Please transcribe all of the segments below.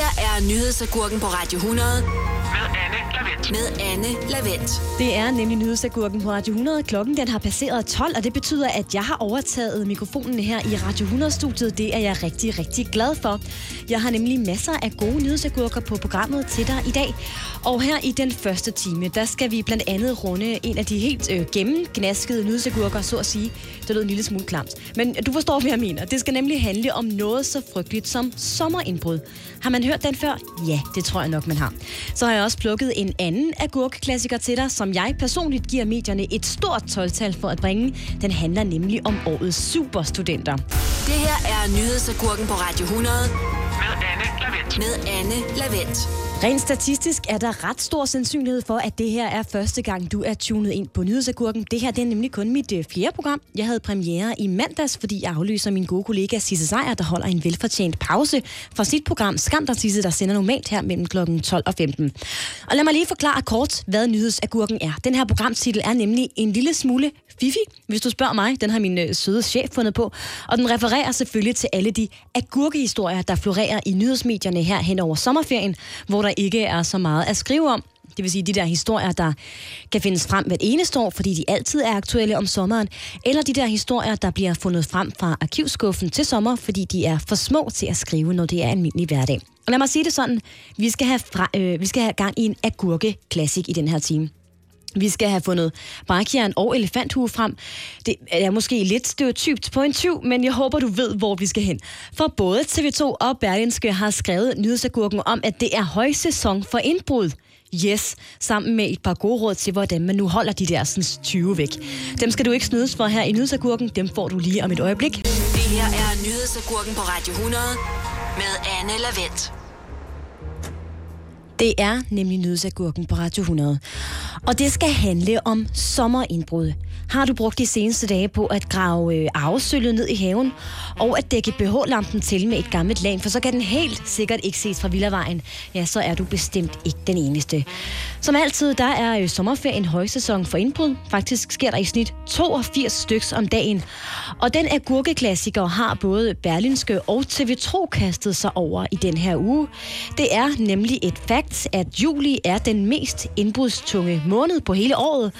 her er nyhedsagurken på Radio 100 Med Anne Lavendt. med Anne Lavendt. Det er nemlig nyhedsagurken på Radio 100. Klokken den har passeret 12, og det betyder, at jeg har overtaget mikrofonen her i Radio 100-studiet. Det er jeg rigtig, rigtig glad for. Jeg har nemlig masser af gode nyhedsagurker på programmet til dig i dag. Og her i den første time, der skal vi blandt andet runde en af de helt øh, gennemgnaskede nyhedsagurker, så at sige. Det lød en lille smule klamt. Men du forstår, hvad jeg mener. Det skal nemlig handle om noget så frygteligt som sommerindbrud. Har man hørt den før? Ja, det tror jeg nok, man har. Så har jeg også plukket en anden agurkeklassiker til dig, som jeg personligt giver medierne et stort 12-tal for at bringe. Den handler nemlig om årets superstudenter. Det her er nyhedsagurken på Radio 100 med Anne Lavendt. Rent statistisk er der ret stor sandsynlighed for, at det her er første gang, du er tunet ind på Nyhedsagurken. Det her det er nemlig kun mit øh, fjerde program. Jeg havde premiere i mandags, fordi jeg aflyser min gode kollega Sisse Sejer, der holder en velfortjent pause fra sit program Skam der Sisse, der sender normalt her mellem kl. 12 og 15. Og lad mig lige forklare kort, hvad Nyhedsagurken er. Den her programtitel er nemlig en lille smule fifi, hvis du spørger mig. Den har min øh, søde chef fundet på. Og den refererer selvfølgelig til alle de agurkehistorier, der florerer i nyhedsmedierne her hen over sommerferien, hvor der ikke er så meget at skrive om. Det vil sige de der historier, der kan findes frem hvert eneste år, fordi de altid er aktuelle om sommeren, eller de der historier, der bliver fundet frem fra arkivskuffen til sommer, fordi de er for små til at skrive, når det er almindelig hverdag. Og lad mig sige det sådan, vi skal have, fra, øh, vi skal have gang i en agurke-klassik i den her time. Vi skal have fundet barkieren og elefanthue frem. Det er måske lidt stereotypt på en tyv, men jeg håber, du ved, hvor vi skal hen. For både TV2 og Berlinske har skrevet nyhedsagurken om, at det er højsæson for indbrud. Yes, sammen med et par gode råd til, hvordan man nu holder de der sådan, 20 væk. Dem skal du ikke snydes for her i nyhedsagurken. Dem får du lige om et øjeblik. Det her er nyhedsagurken på Radio 100 med Anne Lavendt. Det er nemlig nyhedsagurken på Radio 100. Og det skal handle om sommerindbrud. Har du brugt de seneste dage på at grave øh, arvesølvet ned i haven, og at dække BH-lampen til med et gammelt lag, for så kan den helt sikkert ikke ses fra Villavejen, ja, så er du bestemt ikke den eneste. Som altid, der er øh, sommerferien højsæson for indbrud. Faktisk sker der i snit 82 styks om dagen. Og den agurkeklassiker har både Berlinske og TV2 kastet sig over i den her uge. Det er nemlig et fakt, at juli er den mest indbrudstunge måned på hele året.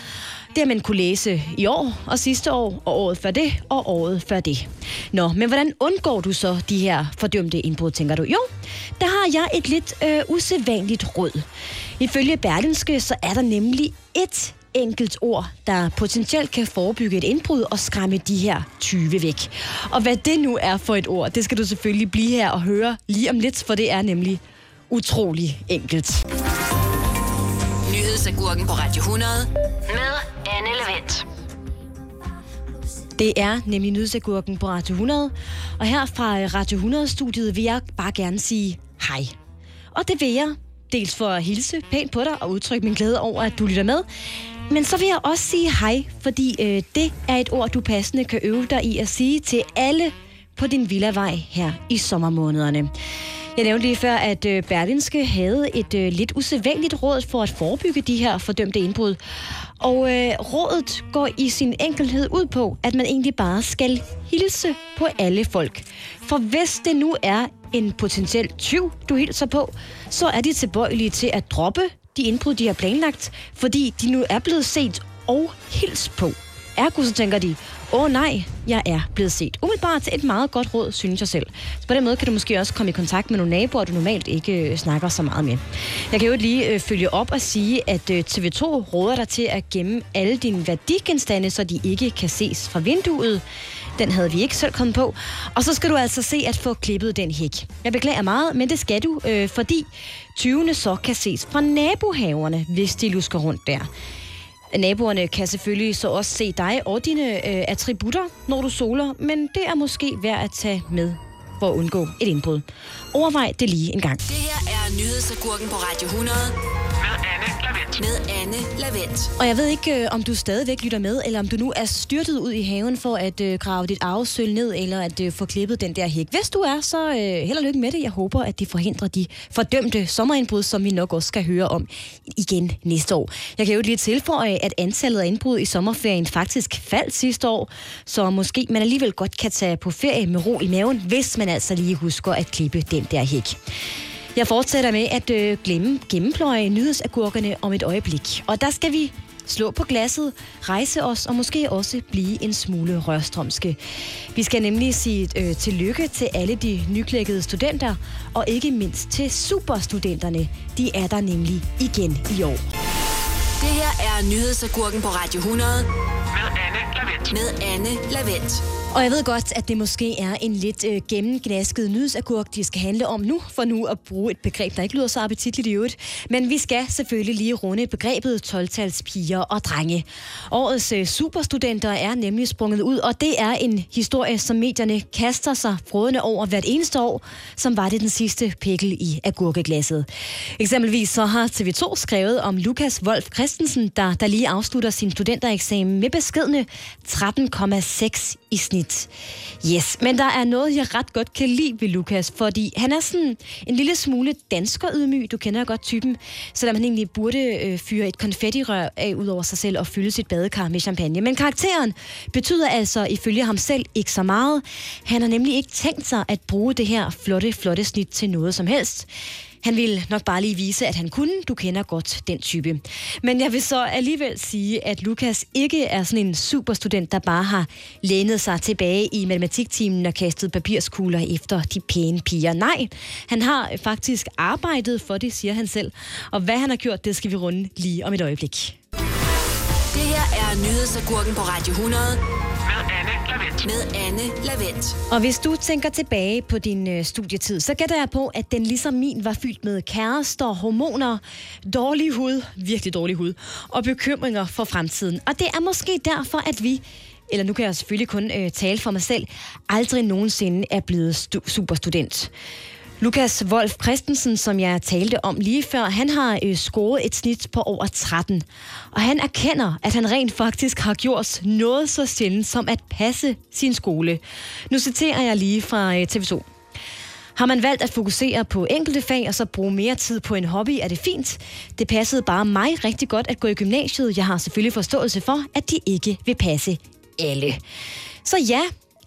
Det har man kunne læse i år, og sidste år, og året før det, og året før det. Nå, men hvordan undgår du så de her fordømte indbrud, tænker du? Jo, der har jeg et lidt øh, usædvanligt råd. Ifølge Berlinske, så er der nemlig et enkelt ord, der potentielt kan forebygge et indbrud og skræmme de her 20 væk. Og hvad det nu er for et ord, det skal du selvfølgelig blive her og høre lige om lidt, for det er nemlig utrolig enkelt. Nyhedsagurken på Radio 100 med Anne Lavendt. Det er nemlig nyhedsagurken på Radio 100. Og her fra Radio 100-studiet vil jeg bare gerne sige hej. Og det vil jeg dels for at hilse pænt på dig og udtrykke min glæde over, at du lytter med. Men så vil jeg også sige hej, fordi øh, det er et ord, du passende kan øve dig i at sige til alle på din villavej her i sommermånederne. Jeg nævnte lige før, at øh, Berlinske havde et øh, lidt usædvanligt råd for at forebygge de her fordømte indbrud. Og øh, rådet går i sin enkelhed ud på, at man egentlig bare skal hilse på alle folk. For hvis det nu er en potentiel tyv, du hilser på, så er de tilbøjelige til at droppe de indbrud, de har planlagt, fordi de nu er blevet set og hils på. Ergo så tænker de, åh oh, nej, jeg er blevet set. Umiddelbart et meget godt råd, synes jeg selv. Så på den måde kan du måske også komme i kontakt med nogle naboer, du normalt ikke øh, snakker så meget med. Jeg kan jo lige øh, følge op og sige, at øh, TV2 råder dig til at gemme alle dine værdigenstande, så de ikke kan ses fra vinduet. Den havde vi ikke selv kommet på. Og så skal du altså se at få klippet den hæk. Jeg beklager meget, men det skal du, øh, fordi 20. så kan ses fra nabohaverne, hvis de lusker rundt der. Naboerne kan selvfølgelig så også se dig og dine øh, attributter, når du soler, men det er måske værd at tage med for at undgå et indbrud. Overvej det lige en gang. Det her er nyhedsagurken på Radio 100 med Anne Lavendt. Og jeg ved ikke, øh, om du stadigvæk lytter med, eller om du nu er styrtet ud i haven for at øh, grave dit arvesøl ned, eller at øh, få klippet den der hæk. Hvis du er, så øh, held og lykke med det. Jeg håber, at det forhindrer de fordømte sommerindbrud, som vi nok også skal høre om igen næste år. Jeg kan jo lige tilføje, at antallet af indbrud i sommerferien faktisk faldt sidste år, så måske man alligevel godt kan tage på ferie med ro i maven, hvis man altså lige husker at klippe den der hæk. Jeg fortsætter med at øh, glemme, gennempløje nyhedsagurkerne om et øjeblik. Og der skal vi slå på glasset, rejse os og måske også blive en smule rørstrømske. Vi skal nemlig sige øh, tillykke til alle de nyklækkede studenter, og ikke mindst til superstudenterne. De er der nemlig igen i år. Det her er nyhedsagurken på Radio 100 Med Anne Lavendt. med Anne Lavendt. Og jeg ved godt, at det måske er en lidt øh, gennemgnasket nyhedsagurk, de skal handle om nu, for nu at bruge et begreb, der ikke lyder så appetitligt i øvrigt. Men vi skal selvfølgelig lige runde begrebet 12 piger og drenge. Årets øh, superstudenter er nemlig sprunget ud, og det er en historie, som medierne kaster sig frådende over hvert eneste år, som var det den sidste pikkel i agurkeglasset. Eksempelvis så har TV2 skrevet om Lukas Wolf Christensen, der, der lige afslutter sin studentereksamen med beskedne 13,6 i snit. Yes, men der er noget, jeg ret godt kan lide ved Lukas, fordi han er sådan en lille smule danskerydmyg. Du kender godt typen, selvom han egentlig burde øh, fyre et konfettirør af ud over sig selv og fylde sit badekar med champagne. Men karakteren betyder altså ifølge ham selv ikke så meget. Han har nemlig ikke tænkt sig at bruge det her flotte, flotte snit til noget som helst. Han ville nok bare lige vise, at han kunne. Du kender godt den type. Men jeg vil så alligevel sige, at Lukas ikke er sådan en superstudent, der bare har lænet sig tilbage i matematiktimen og kastet papirskugler efter de pæne piger. Nej, han har faktisk arbejdet for det, siger han selv. Og hvad han har gjort, det skal vi runde lige om et øjeblik. Det her er nyhedsagurken på Radio 100 Lavendt. med Anne Lavendt. Og hvis du tænker tilbage på din øh, studietid, så gætter jeg på, at den ligesom min var fyldt med kærester, hormoner, dårlig hud, virkelig dårlig hud, og bekymringer for fremtiden. Og det er måske derfor, at vi eller nu kan jeg selvfølgelig kun øh, tale for mig selv, aldrig nogensinde er blevet stu- superstudent. Lukas Wolf Christensen, som jeg talte om lige før, han har øh, scoret et snit på over 13. Og han erkender, at han rent faktisk har gjort noget så sjældent som at passe sin skole. Nu citerer jeg lige fra øh, TV2. Har man valgt at fokusere på enkelte fag og så bruge mere tid på en hobby, er det fint. Det passede bare mig rigtig godt at gå i gymnasiet. Jeg har selvfølgelig forståelse for, at de ikke vil passe alle. Så ja,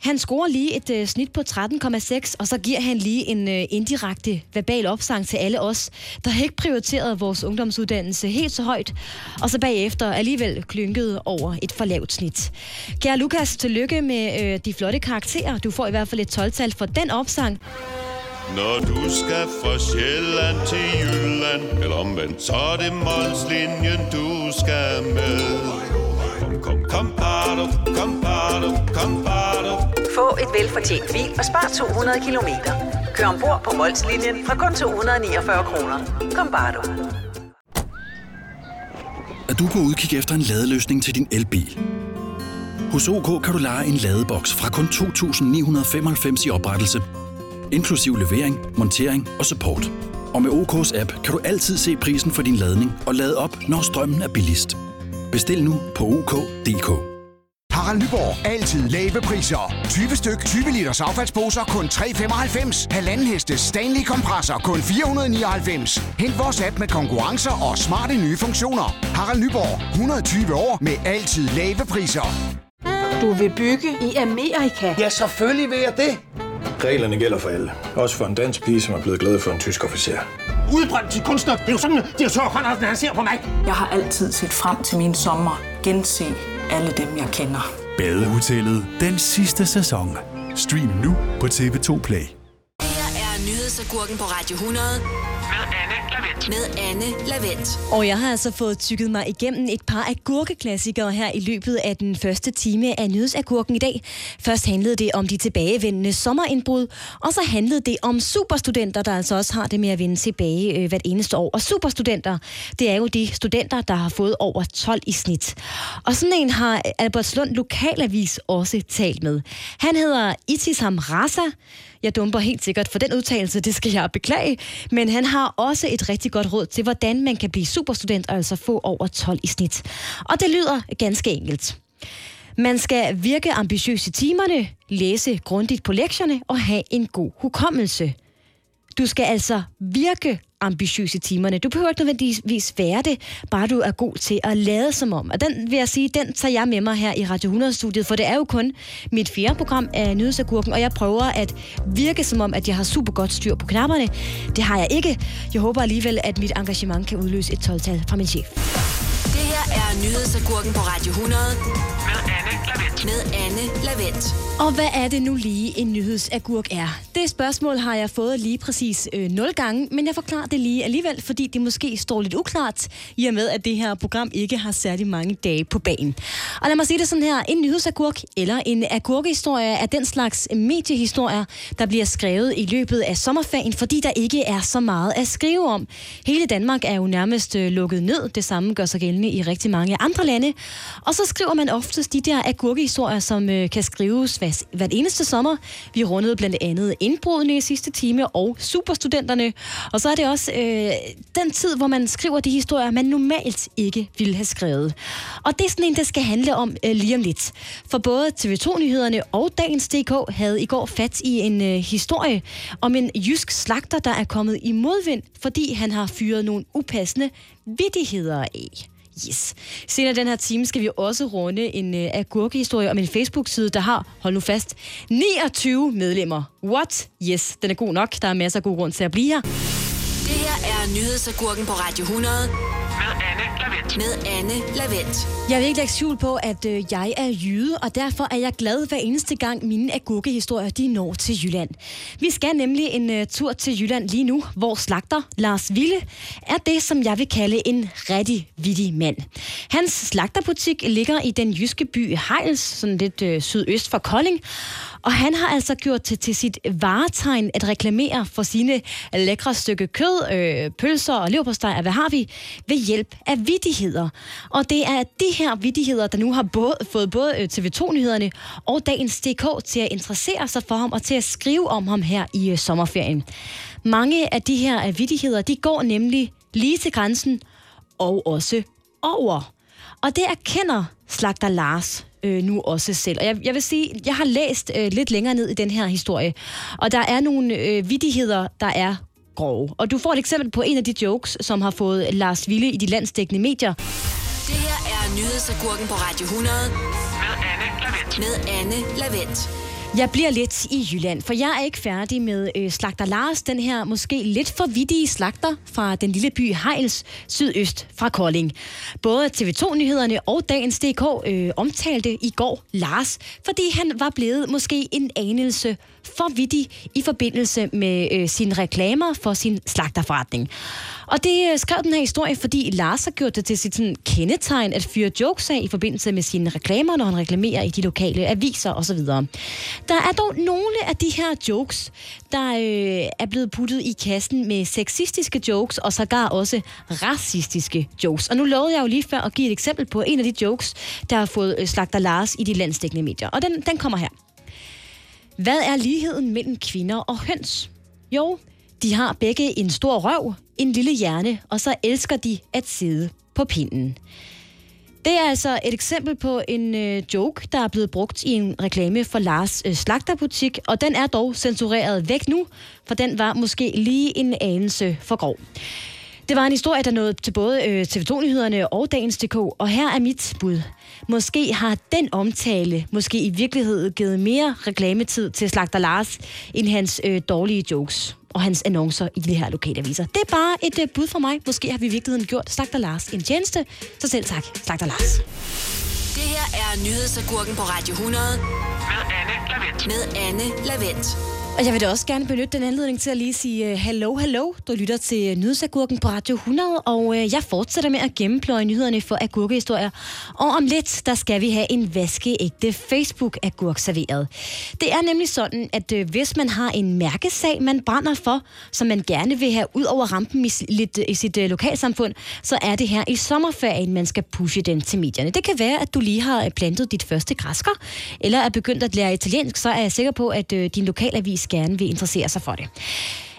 han scorer lige et øh, snit på 13,6, og så giver han lige en øh, indirekte verbal opsang til alle os, der ikke prioriteret vores ungdomsuddannelse helt så højt, og så bagefter alligevel klynkede over et for lavt snit. Kære Lukas, tillykke med øh, de flotte karakterer. Du får i hvert fald et 12-tal for den opsang. Når du skal fra Sjælland til Jylland Eller omvendt, så er det Molslinjen, du skal med Kom, kom, kom, bado, kom, bado, kom, bado. Få et velfortjent bil og spar 200 kilometer. Kør ombord på Molslinjen fra kun 249 kroner. Kom bare du. Er du på udkig efter en ladeløsning til din elbil. Hos OK kan du lege en ladeboks fra kun 2.995 i oprettelse, inklusiv levering, montering og support. Og med OK's app kan du altid se prisen for din ladning og lade op, når strømmen er billigst. Bestil nu på OK.dk. Harald Nyborg. Altid lave priser. 20 styk, 20 liters affaldsposer kun 3,95. Halvanden heste Stanley kompresser kun 499. Hent vores app med konkurrencer og smarte nye funktioner. Harald Nyborg. 120 år med altid lave priser. Du vil bygge i Amerika? Ja, selvfølgelig vil jeg det. Reglerne gælder for alle. Også for en dansk pige, som er blevet glad for en tysk officer. Udbrændt til kunstner. Det er jo sådan, at de har tørt, han ser på mig. Jeg har altid set frem til min sommer. Gense alle dem, jeg kender. Badehotellet den sidste sæson. Stream nu på TV2 Play. Her er nyhedsagurken på Radio 100 med Anne Lavendt. Og jeg har altså fået tykket mig igennem et par agurkeklassikere her i løbet af den første time af nyhedsagurken i dag. Først handlede det om de tilbagevendende sommerindbrud, og så handlede det om superstudenter, der altså også har det med at vende tilbage øh, hvert eneste år. Og superstudenter, det er jo de studenter, der har fået over 12 i snit. Og sådan en har Albertslund Lokalavis også talt med. Han hedder Itisham Rasa. Jeg dumper helt sikkert for den udtalelse, det skal jeg beklage. Men han har også et rigtig godt råd til, hvordan man kan blive superstudent og altså få over 12 i snit. Og det lyder ganske enkelt. Man skal virke ambitiøs i timerne, læse grundigt på lektierne og have en god hukommelse. Du skal altså virke ambitiøs i timerne. Du behøver ikke nødvendigvis være det, bare du er god til at lade som om. Og den vil jeg sige, den tager jeg med mig her i Radio 100-studiet, for det er jo kun mit fjerde program af Nyhedsagurken, og jeg prøver at virke som om, at jeg har super godt styr på knapperne. Det har jeg ikke. Jeg håber alligevel, at mit engagement kan udløse et 12-tal fra min chef. Det her er Nyhedsagurken på Radio 100 Med Anne med Anne Lavendt. Og hvad er det nu lige en nyhedsagurk er? Det spørgsmål har jeg fået lige præcis øh, 0 gange, men jeg forklarer det lige alligevel, fordi det måske står lidt uklart, i og med at det her program ikke har særlig mange dage på banen. Og lad mig sige det sådan her, en nyhedsagurk eller en agurkehistorie er den slags mediehistorier, der bliver skrevet i løbet af sommerferien, fordi der ikke er så meget at skrive om. Hele Danmark er jo nærmest øh, lukket ned, det samme gør sig gældende i rigtig mange andre lande. Og så skriver man oftest de der agurkehistorier, som øh, kan skrives hver, hvert eneste sommer. Vi rundede blandt andet indbrudene i sidste time og superstudenterne. Og så er det også øh, den tid, hvor man skriver de historier, man normalt ikke ville have skrevet. Og det er sådan en, der skal handle om øh, lige om lidt. For både TV2-nyhederne og Dagens DK havde i går fat i en øh, historie om en jysk slagter, der er kommet i modvind, fordi han har fyret nogle upassende vittigheder af. Yes. Senere i den her time skal vi også runde en øh, agurkehistorie om en Facebook-side, der har, hold nu fast, 29 medlemmer. What? Yes, den er god nok. Der er masser af god grund til at blive her. Det her er Nyhedsagurken på Radio 100 med Anne Lavendt. med Anne Lavendt. Jeg vil ikke lægge skjul på, at øh, jeg er jyde, og derfor er jeg glad hver eneste gang mine agurkehistorier de når til Jylland. Vi skal nemlig en uh, tur til Jylland lige nu, hvor slagter Lars Ville er det, som jeg vil kalde en rigtig vittig mand. Hans slagterbutik ligger i den jyske by Hejls, sådan lidt uh, sydøst for Kolding, og han har altså gjort det til sit varetegn at reklamere for sine lækre stykke kød, øh, pølser og leverpostej, og hvad har vi, ved hjælp af vidtigheder. Og det er de her vidtigheder, der nu har både, fået både øh, TV2-nyhederne og Dagens DK til at interessere sig for ham og til at skrive om ham her i øh, sommerferien. Mange af de her øh, vidtigheder, de går nemlig lige til grænsen og også over. Og det erkender slagter Lars øh, nu også selv. Og jeg, jeg vil sige, jeg har læst øh, lidt længere ned i den her historie, og der er nogle øh, vittigheder, der er grove. Og du får et eksempel på en af de jokes, som har fået Lars Ville i de landsdækkende medier. Det her er Nyhedsagurken på Radio 100 Med Anne Lavendt. med Anne Lavendt. Jeg bliver lidt i Jylland, for jeg er ikke færdig med øh, Slagter Lars, den her måske lidt for vittige slagter fra den lille by Hejls, sydøst fra Kolding. Både TV2-nyhederne og Dagens DK øh, omtalte i går Lars, fordi han var blevet måske en anelse for vittig i forbindelse med øh, sine reklamer for sin slagterforretning. Og det øh, skrev den her historie, fordi Lars har gjort det til sit sådan, kendetegn at fyre jokes af i forbindelse med sine reklamer, når han reklamerer i de lokale aviser osv. Der er dog nogle af de her jokes, der øh, er blevet puttet i kassen med sexistiske jokes og sågar også racistiske jokes. Og nu lovede jeg jo lige før at give et eksempel på en af de jokes, der har fået øh, slagter Lars i de landsdækkende medier. Og den, den kommer her. Hvad er ligheden mellem kvinder og høns? Jo, de har begge en stor røv, en lille hjerne, og så elsker de at sidde på pinden. Det er altså et eksempel på en øh, joke, der er blevet brugt i en reklame for Lars øh, slagterbutik, og den er dog censureret væk nu, for den var måske lige en anelse for grov. Det var en historie, der nåede til både øh, TV2-nyhederne og Dagens DK, og her er mit bud. Måske har den omtale måske i virkeligheden givet mere reklametid til Slagter Lars, end hans øh, dårlige jokes og hans annoncer i de her lokale aviser. Det er bare et øh, bud fra mig. Måske har vi i virkeligheden gjort Slagter Lars en tjeneste, så selv tak, Slagter Lars. Det her er Nyhedsagurken på Radio 100 Med Anne Lavendt. med Anne Lavendt. Og jeg vil da også gerne benytte den anledning til at lige sige øh, uh, hello, hello. Du lytter til øh, Nyhedsagurken på Radio 100, og uh, jeg fortsætter med at gennempløje nyhederne for agurkehistorier. Og om lidt, der skal vi have en vaskeægte Facebook-agurk serveret. Det er nemlig sådan, at uh, hvis man har en mærkesag, man brænder for, som man gerne vil have ud over rampen i, lidt, i sit uh, lokalsamfund, så er det her i sommerferien, man skal pushe den til medierne. Det kan være, at du lige har plantet dit første græsker, eller er begyndt at lære italiensk, så er jeg sikker på, at uh, din lokalavis gerne vil interessere sig for det.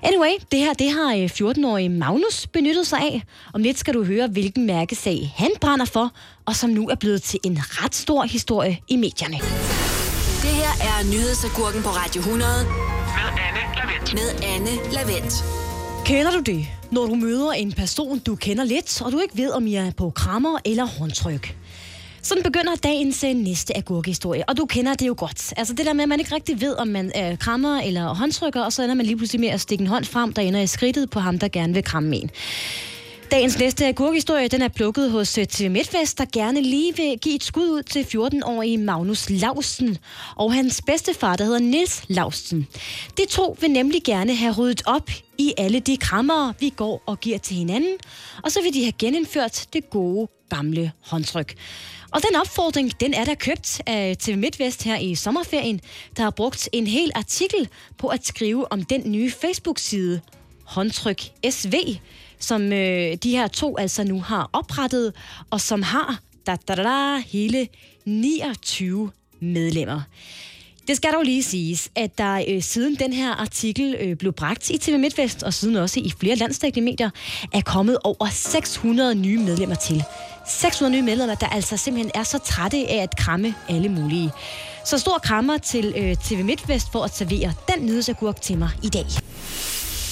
Anyway, det her det har øh, 14-årige Magnus benyttet sig af. Om lidt skal du høre, hvilken mærkesag han brænder for, og som nu er blevet til en ret stor historie i medierne. Det her er Nyhedsagurken på Radio 100 Med Anne Lavendt. med Anne Lavendt. Kender du det, når du møder en person, du kender lidt, og du ikke ved, om I er på krammer eller håndtryk? Sådan begynder dagens øh, næste agurkehistorie, og du kender det jo godt. Altså det der med, at man ikke rigtig ved, om man øh, krammer eller håndtrykker, og så ender man lige pludselig med at stikke en hånd frem, der ender i skridtet på ham, der gerne vil kramme en. Dagens næste agurkehistorie, den er plukket hos øh, TV MidtVest, der gerne lige vil give et skud ud til 14-årige Magnus Lausen og hans bedstefar, der hedder Nils Lausen. De to vil nemlig gerne have ryddet op i alle de krammer, vi går og giver til hinanden, og så vil de have genindført det gode gamle håndtryk. Og den opfordring, den er der købt øh, af TV MidtVest her i sommerferien, der har brugt en hel artikel på at skrive om den nye Facebook-side Håndtryk SV, som øh, de her to altså nu har oprettet, og som har da, da, da, da, hele 29 medlemmer. Det skal dog lige siges, at der øh, siden den her artikel øh, blev bragt i TV MidtVest, og siden også i flere landstækkende medier, er kommet over 600 nye medlemmer til. 600 nye medlemmer, der altså simpelthen er så trætte af at kramme alle mulige. Så stor krammer til øh, TV MidtVest for at servere den nyhedsagurk til mig i dag.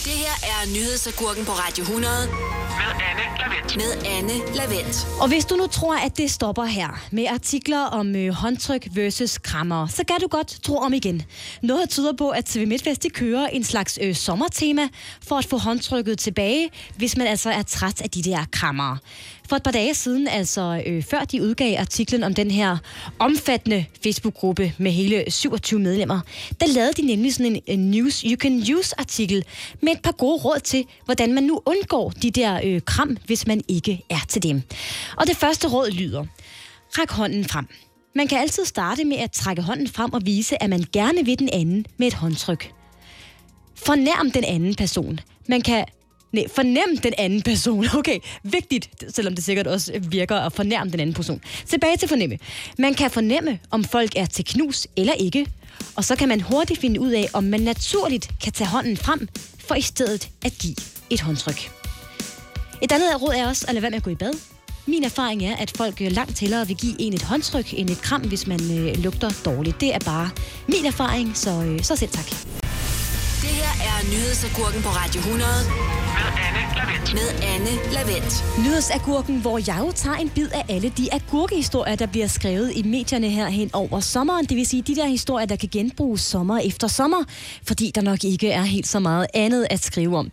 Det her er nyhedsagurken på Radio 100 Med Anne Lavendt. med Anne Lavendt. Og hvis du nu tror, at det stopper her med artikler om øh, håndtryk versus krammer, så kan du godt tro om igen. Noget tyder på, at TV MidtVest de kører en slags øh, sommertema for at få håndtrykket tilbage, hvis man altså er træt af de der krammer. For et par dage siden, altså øh, før de udgav artiklen om den her omfattende Facebook-gruppe med hele 27 medlemmer, der lavede de nemlig sådan en, en News You Can Use-artikel med et par gode råd til, hvordan man nu undgår de der øh, kram, hvis man ikke er til dem. Og det første råd lyder, ræk hånden frem. Man kan altid starte med at trække hånden frem og vise, at man gerne vil den anden med et håndtryk. Fornærm den anden person. Man kan Nej, fornem den anden person. Okay, vigtigt, selvom det sikkert også virker at fornærme den anden person. Tilbage til fornemme. Man kan fornemme, om folk er til knus eller ikke, og så kan man hurtigt finde ud af, om man naturligt kan tage hånden frem, for i stedet at give et håndtryk. Et andet råd er også at lade være med at gå i bad. Min erfaring er, at folk langt hellere vil give en et håndtryk end et kram, hvis man øh, lugter dårligt. Det er bare min erfaring, så, øh, så selv tak. Her er nyhedsagurken på Radio 100 Med Anne Lavendt. med Anne Lavendt. Nyhedsagurken, hvor jeg jo tager en bid af alle de agurkehistorier, der bliver skrevet i medierne her hen over sommeren. Det vil sige de der historier, der kan genbruges sommer efter sommer, fordi der nok ikke er helt så meget andet at skrive om.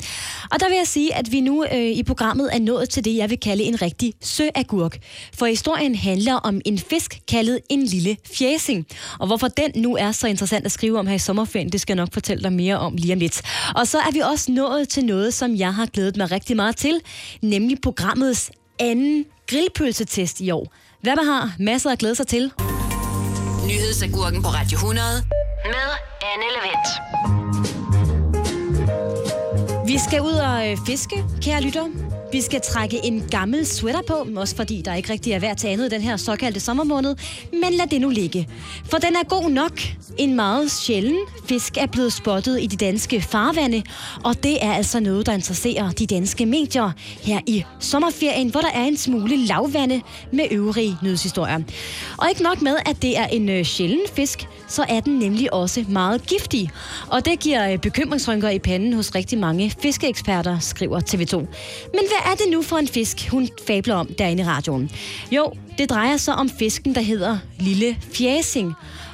Og der vil jeg sige, at vi nu øh, i programmet er nået til det, jeg vil kalde en rigtig søagurk. For historien handler om en fisk kaldet en lille fjæsing. Og hvorfor den nu er så interessant at skrive om her i sommerferien, det skal jeg nok fortælle dig mere om lige om lidt. Og så er vi også nået til noget, som jeg har glædet mig rigtig meget til, nemlig programmets anden grillpølsetest i år. Hvad man har masser at glæde sig til. Nyhedsagurken på Radio 100 med Anne Lavendt. Vi skal ud og øh, fiske, kære lytter. Vi skal trække en gammel sweater på, også fordi der ikke rigtig er værd til andet i den her såkaldte sommermåned. Men lad det nu ligge. For den er god nok. En meget sjælden fisk er blevet spottet i de danske farvande, og det er altså noget, der interesserer de danske medier her i sommerferien, hvor der er en smule lavvande med øvrige nyhedshistorier. Og ikke nok med, at det er en øh, sjælden fisk, så er den nemlig også meget giftig. Og det giver øh, bekymringsrynker i panden hos rigtig mange fiskeeksperter, skriver TV2. Men hvad er det nu for en fisk, hun fabler om derinde i radioen? Jo, det drejer sig om fisken, der hedder lille fjæsing.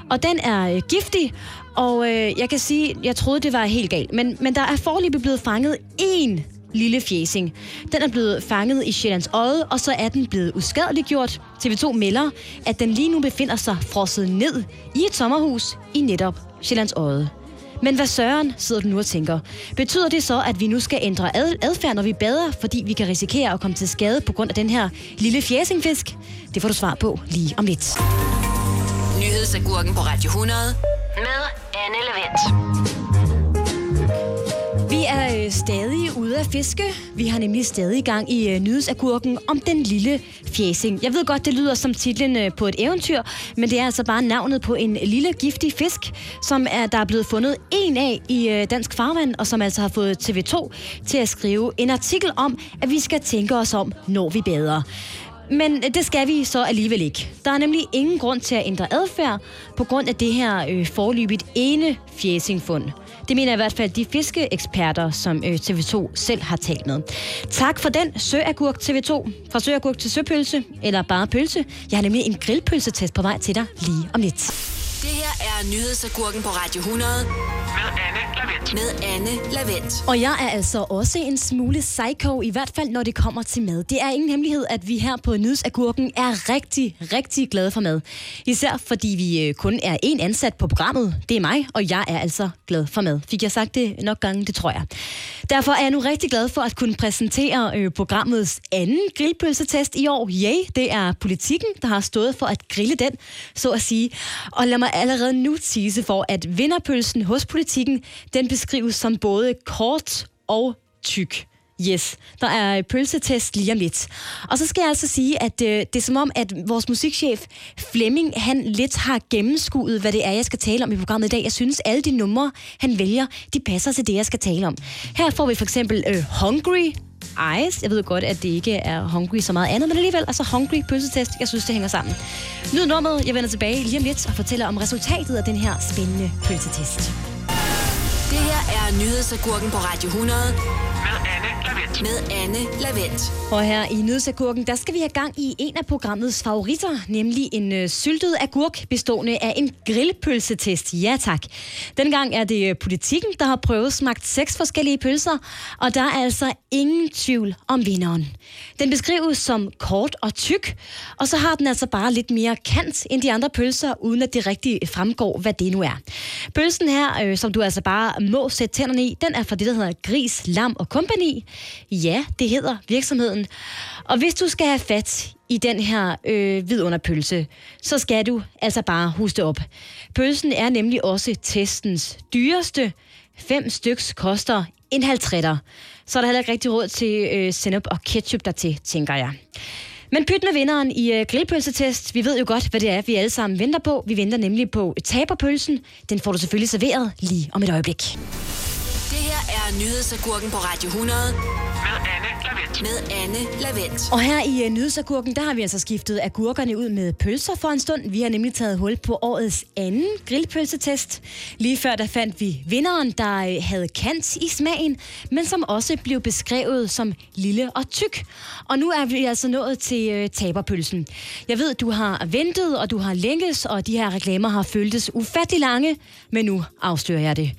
Og den er øh, giftig, og øh, jeg kan sige, jeg troede, det var helt galt. Men, men der er forløbig blevet fanget én lille fjæsing. Den er blevet fanget i Sjællands Odde, og så er den blevet uskadeliggjort. TV2 melder, at den lige nu befinder sig frosset ned i et sommerhus i netop Sjællands Odde. Men hvad søren sidder du nu og tænker? Betyder det så, at vi nu skal ændre ad- adfærd, når vi bader, fordi vi kan risikere at komme til skade på grund af den her lille fjæsingfisk? Det får du svar på lige om lidt. Nyhedsagurken på Radio 100 med Anne Lavendt. Vi er øh, stadig ude at fiske. Vi har nemlig stadig gang i øh, nyhedsagurken om den lille fjæsing. Jeg ved godt, det lyder som titlen øh, på et eventyr, men det er altså bare navnet på en lille giftig fisk, som er, der er blevet fundet en af i øh, dansk farvand, og som altså har fået TV2 til at skrive en artikel om, at vi skal tænke os om, når vi bader. Men det skal vi så alligevel ikke. Der er nemlig ingen grund til at ændre adfærd på grund af det her øh, forløbigt ene fjæsingfund. Det mener i hvert fald de fiskeeksperter, som øh, TV2 selv har talt med. Tak for den, Søagurk TV2. Fra Søagurk til Søpølse, eller bare pølse. Jeg har nemlig en grillpølsetest på vej til dig lige om lidt. Det her er nyhedsagurken på Radio 100 Med Anne Lavendt. med Anne Lavendt. Og jeg er altså også en smule psycho, i hvert fald når det kommer til mad. Det er ingen hemmelighed, at vi her på Nyhedsagurken er rigtig, rigtig glade for mad. Især fordi vi øh, kun er en ansat på programmet. Det er mig, og jeg er altså glad for mad. Fik jeg sagt det nok gange? Det tror jeg. Derfor er jeg nu rigtig glad for at kunne præsentere øh, programmets anden grillpølsetest i år. Yay, det er politikken, der har stået for at grille den, så at sige. Og lad mig allerede nu tise for, at vinderpølsen hos politikken, den beskrives som både kort og tyk. Yes, der er pølsetest lige om lidt. Og så skal jeg altså sige, at øh, det er som om, at vores musikchef Flemming, han lidt har gennemskuet, hvad det er, jeg skal tale om i programmet i dag. Jeg synes, alle de numre, han vælger, de passer til det, jeg skal tale om. Her får vi for eksempel øh, Hungry, Eyes. Jeg ved godt, at det ikke er hungry så meget andet, men alligevel, altså hungry pølsetest. Jeg synes, det hænger sammen. Nyd nummeret. Jeg vender tilbage lige om lidt og fortæller om resultatet af den her spændende pølsetest. Det her er nyhedsagurken på Radio 100 Med Anne Lavendt. med Anne Lavendt. Og her i Nødsagurken, der skal vi have gang i en af programmets favoritter, nemlig en øh, syltet agurk bestående af en grillpølsetest. Ja tak. Dengang er det øh, politikken, der har prøvet smagt seks forskellige pølser, og der er altså ingen tvivl om vinderen. Den beskrives som kort og tyk, og så har den altså bare lidt mere kant end de andre pølser, uden at det rigtig fremgår, hvad det nu er. Pølsen her, øh, som du altså bare må sætte tænderne i, den er fra det, der hedder Gris, Lam og Company. Ja, det hedder virksomheden. Og hvis du skal have fat i den her øh, vidunderpølse, så skal du altså bare huske op. Pølsen er nemlig også testens dyreste. Fem styks koster en halv. Så er der heller ikke rigtig råd til øh, sennep og ketchup dertil, tænker jeg. Men pyt med vinderen i øh, grillpølsetest. Vi ved jo godt, hvad det er, vi alle sammen venter på. Vi venter nemlig på taberpølsen. Den får du selvfølgelig serveret lige om et øjeblik. Det her er nyhedsagurken på Radio 100 med Anne Lavendt. Og her i uh, Nyhedsagurken, der har vi altså skiftet agurkerne ud med pølser for en stund. Vi har nemlig taget hul på årets anden grillpølsetest. Lige før der fandt vi vinderen, der øh, havde kant i smagen, men som også blev beskrevet som lille og tyk. Og nu er vi altså nået til uh, taberpølsen. Jeg ved, du har ventet, og du har længes, og de her reklamer har føltes ufattelig lange, men nu afslører jeg det.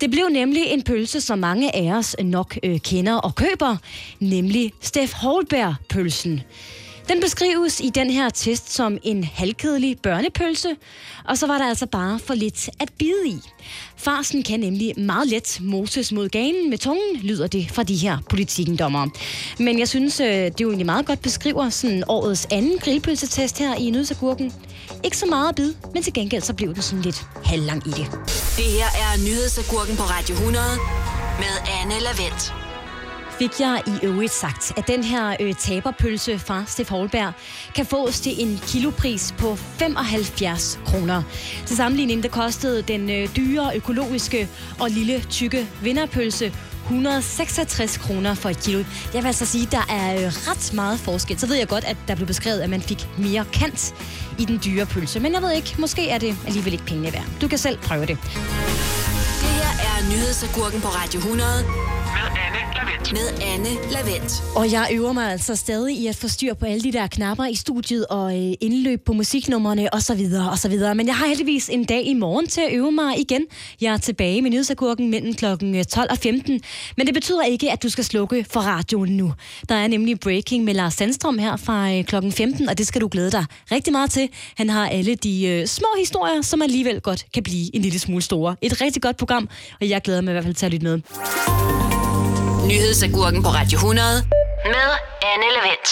Det blev nemlig en pølse, som mange af os nok øh, kender og køber, nemlig Steff Holberg-pølsen. Den beskrives i den her test som en halvkedelig børnepølse, og så var der altså bare for lidt at bide i. Farsen kan nemlig meget let moses mod ganen med tungen, lyder det fra de her politikendommer. Men jeg synes, øh, det jo egentlig meget godt beskriver sådan årets anden grillpølsetest her i Nødsagurken. Ikke så meget at bide, men til gengæld så blev det sådan lidt halvlang i det. Det her er nyhedsagurken på Radio 100 med Anne Lavendt fik jeg i øvrigt sagt, at den her øh, taberpølse fra Steff Holberg kan fås til en kilopris på 75 kroner. Til sammenligning, der kostede den øh, dyre, økologiske og lille, tykke vinderpølse 166 kroner for et kilo. Jeg vil altså sige, at der er øh, ret meget forskel. Så ved jeg godt, at der blev beskrevet, at man fik mere kant i den dyre pølse. Men jeg ved ikke, måske er det alligevel ikke pengene værd. Du kan selv prøve det. Det her er nyhedsagurken på Radio 100 med Anne Lavendt. Og jeg øver mig altså stadig i at få styr på alle de der knapper i studiet og øh, indløb på musiknummerne og så videre og så videre. Men jeg har heldigvis en dag i morgen til at øve mig igen. Jeg er tilbage med nyhedsagurken mellem klokken 12 og 15. Men det betyder ikke, at du skal slukke for radioen nu. Der er nemlig breaking med Lars Sandstrøm her fra øh, klokken 15, og det skal du glæde dig rigtig meget til. Han har alle de øh, små historier, som alligevel godt kan blive en lille smule store. Et rigtig godt program, og jeg glæder mig i hvert fald til at lytte med. Nyhedsagurken på Radio 100 med Anne Lavendt.